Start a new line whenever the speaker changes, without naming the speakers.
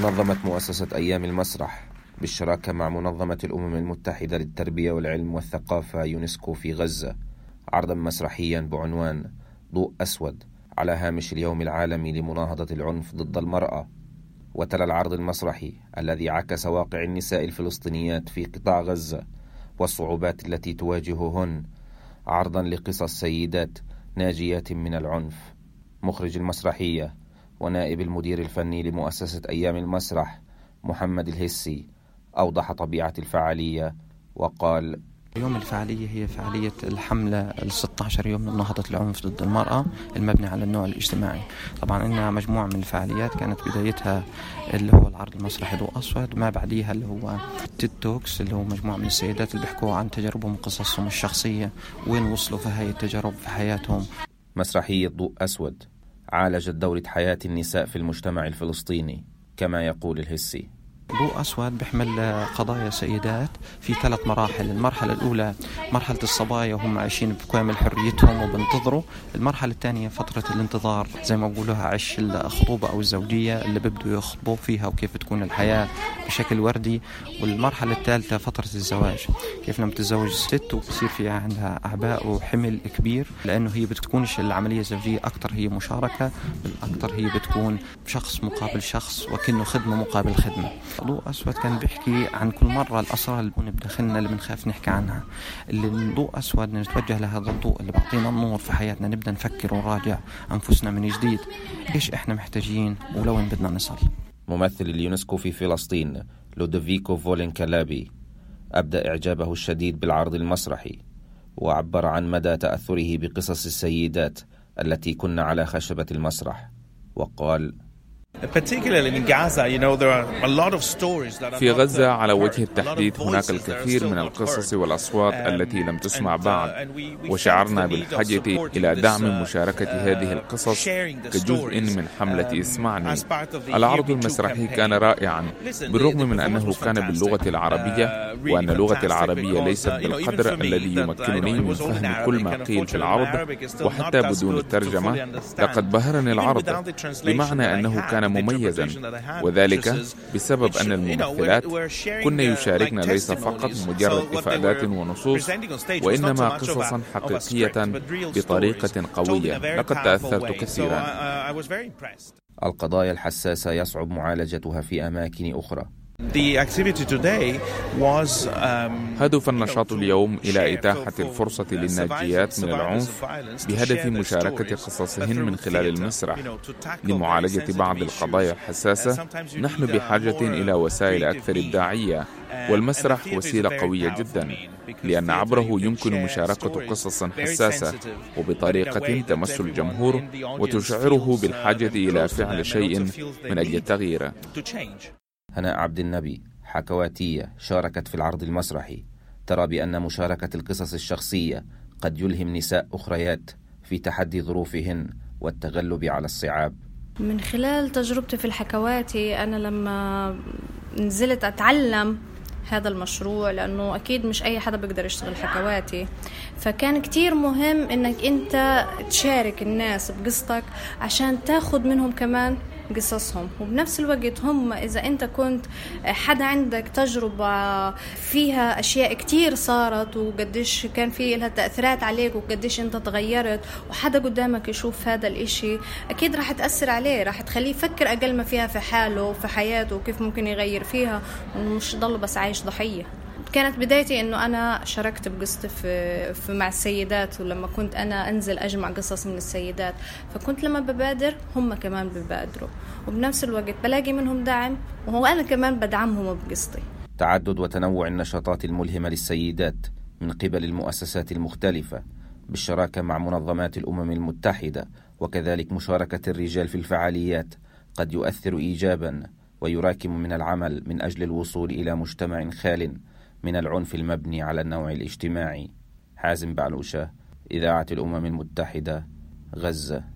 نظمت مؤسسة أيام المسرح بالشراكة مع منظمة الأمم المتحدة للتربية والعلم والثقافة يونسكو في غزة عرضا مسرحيا بعنوان ضوء أسود على هامش اليوم العالمي لمناهضة العنف ضد المرأة. وتلا العرض المسرحي الذي عكس واقع النساء الفلسطينيات في قطاع غزة والصعوبات التي تواجههن عرضا لقصص سيدات ناجيات من العنف. مخرج المسرحية ونائب المدير الفني لمؤسسة أيام المسرح محمد الهسي أوضح طبيعة الفعالية وقال
يوم الفعالية هي فعالية الحملة ال 16 يوم لمناهضة العنف ضد المرأة المبني على النوع الاجتماعي. طبعا إنها مجموعة من الفعاليات كانت بدايتها اللي هو العرض المسرحي ضوء أسود ما بعديها اللي هو تيد توكس اللي هو مجموعة من السيدات اللي بيحكوا عن تجاربهم وقصصهم الشخصية وين وصلوا في هاي التجارب في حياتهم.
مسرحية ضوء أسود. عالجت دورة حياة النساء في المجتمع الفلسطيني كما يقول الهسي.
ضوء أسود بيحمل قضايا سيدات في ثلاث مراحل. المرحلة الأولى مرحلة الصبايا وهم عايشين بكامل حريتهم وبنتظروا المرحلة الثانية فترة الانتظار زي ما بقولوها عش الخطوبة أو الزوجية اللي بيبدوا يخطبوا فيها وكيف تكون الحياة. بشكل وردي والمرحلة الثالثة فترة الزواج. كيف لما تتزوج ست وبصير في عندها أعباء وحمل كبير لأنه هي بتكونش العملية الزوجية أكثر هي مشاركة بالأكثر هي بتكون شخص مقابل شخص وكأنه خدمة مقابل خدمة. ضوء أسود كان بيحكي عن كل مرة الأسرار اللي بداخلنا اللي بنخاف نحكي عنها. اللي ضوء أسود نتوجه لهذا الضوء اللي بيعطينا النور في حياتنا نبدأ نفكر ونراجع أنفسنا من جديد. إيش إحنا محتاجين ولوين بدنا نصل؟
ممثل اليونسكو في فلسطين لودوفيكو فولين كالابي أبدى إعجابه الشديد بالعرض المسرحي وعبر عن مدى تأثره بقصص السيدات التي كن على خشبة المسرح وقال
في غزة على وجه التحديد هناك الكثير من القصص والأصوات التي لم تسمع بعد. وشعرنا بالحاجة إلى دعم مشاركة هذه القصص كجزء من حملة إسمعني. العرض المسرحي كان رائعا بالرغم من أنه كان باللغة العربية وأن اللغة العربية ليست بالقدر الذي يمكنني من فهم كل ما قيل في العرض وحتى بدون الترجمة لقد بهرني العرض. بمعنى أنه كان مميزا. وذلك بسبب أن الممثلات كن يشاركن ليس فقط مجرد إفادات ونصوص وإنما قصصا حقيقية بطريقة قوية. لقد تأثرت كثيرا.
القضايا الحساسة يصعب معالجتها في أماكن أخرى.
هدف النشاط اليوم إلى إتاحة الفرصة للناجيات من العنف بهدف مشاركة قصصهن من خلال المسرح. لمعالجة بعض القضايا الحساسة نحن بحاجة إلى وسائل أكثر إبداعية. والمسرح وسيلة قوية جدا لأن عبره يمكن مشاركة قصص حساسة وبطريقة تمس الجمهور وتشعره بالحاجة إلى فعل شيء من أجل التغيير.
هناء عبد النبي حكواتية شاركت في العرض المسرحي. ترى بأن مشاركة القصص الشخصية قد يلهم نساء أخريات في تحدي ظروفهن والتغلب على الصعاب.
من خلال تجربتي في الحكواتي أنا لما نزلت أتعلم هذا المشروع لأنه أكيد مش أي حدا بيقدر يشتغل حكواتي. فكان كتير مهم إنك أنت تشارك الناس بقصتك عشان تاخد منهم كمان قصصهم. وبنفس الوقت هم إذا أنت كنت حدا عندك تجربة فيها أشياء كتير صارت وقديش كان في لها تأثيرات عليك وقديش أنت تغيرت وحدا قدامك يشوف هذا الإشي أكيد راح تأثر عليه راح تخليه يفكر أقل ما فيها في حاله وفي حياته وكيف ممكن يغير فيها ومش ضل بس عايش ضحية. كانت بدايتي إنه أنا شاركت بقصتي في, في مع السيدات ولما كنت أنا أنزل أجمع قصص من السيدات. فكنت لما ببادر هم كمان ببادروا. وبنفس الوقت بلاقي منهم دعم وأنا كمان بدعمهم بقصتي.
تعدد وتنوع النشاطات الملهمة للسيدات من قبل المؤسسات المختلفة بالشراكة مع منظمات الأمم المتحدة وكذلك مشاركة الرجال في الفعاليات. قد يؤثر إيجابا ويراكم من العمل من أجل الوصول إلى مجتمع خال من العنف المبني على النوع الاجتماعي. حازم بعلوشة إذاعة الأمم المتحدة غزة.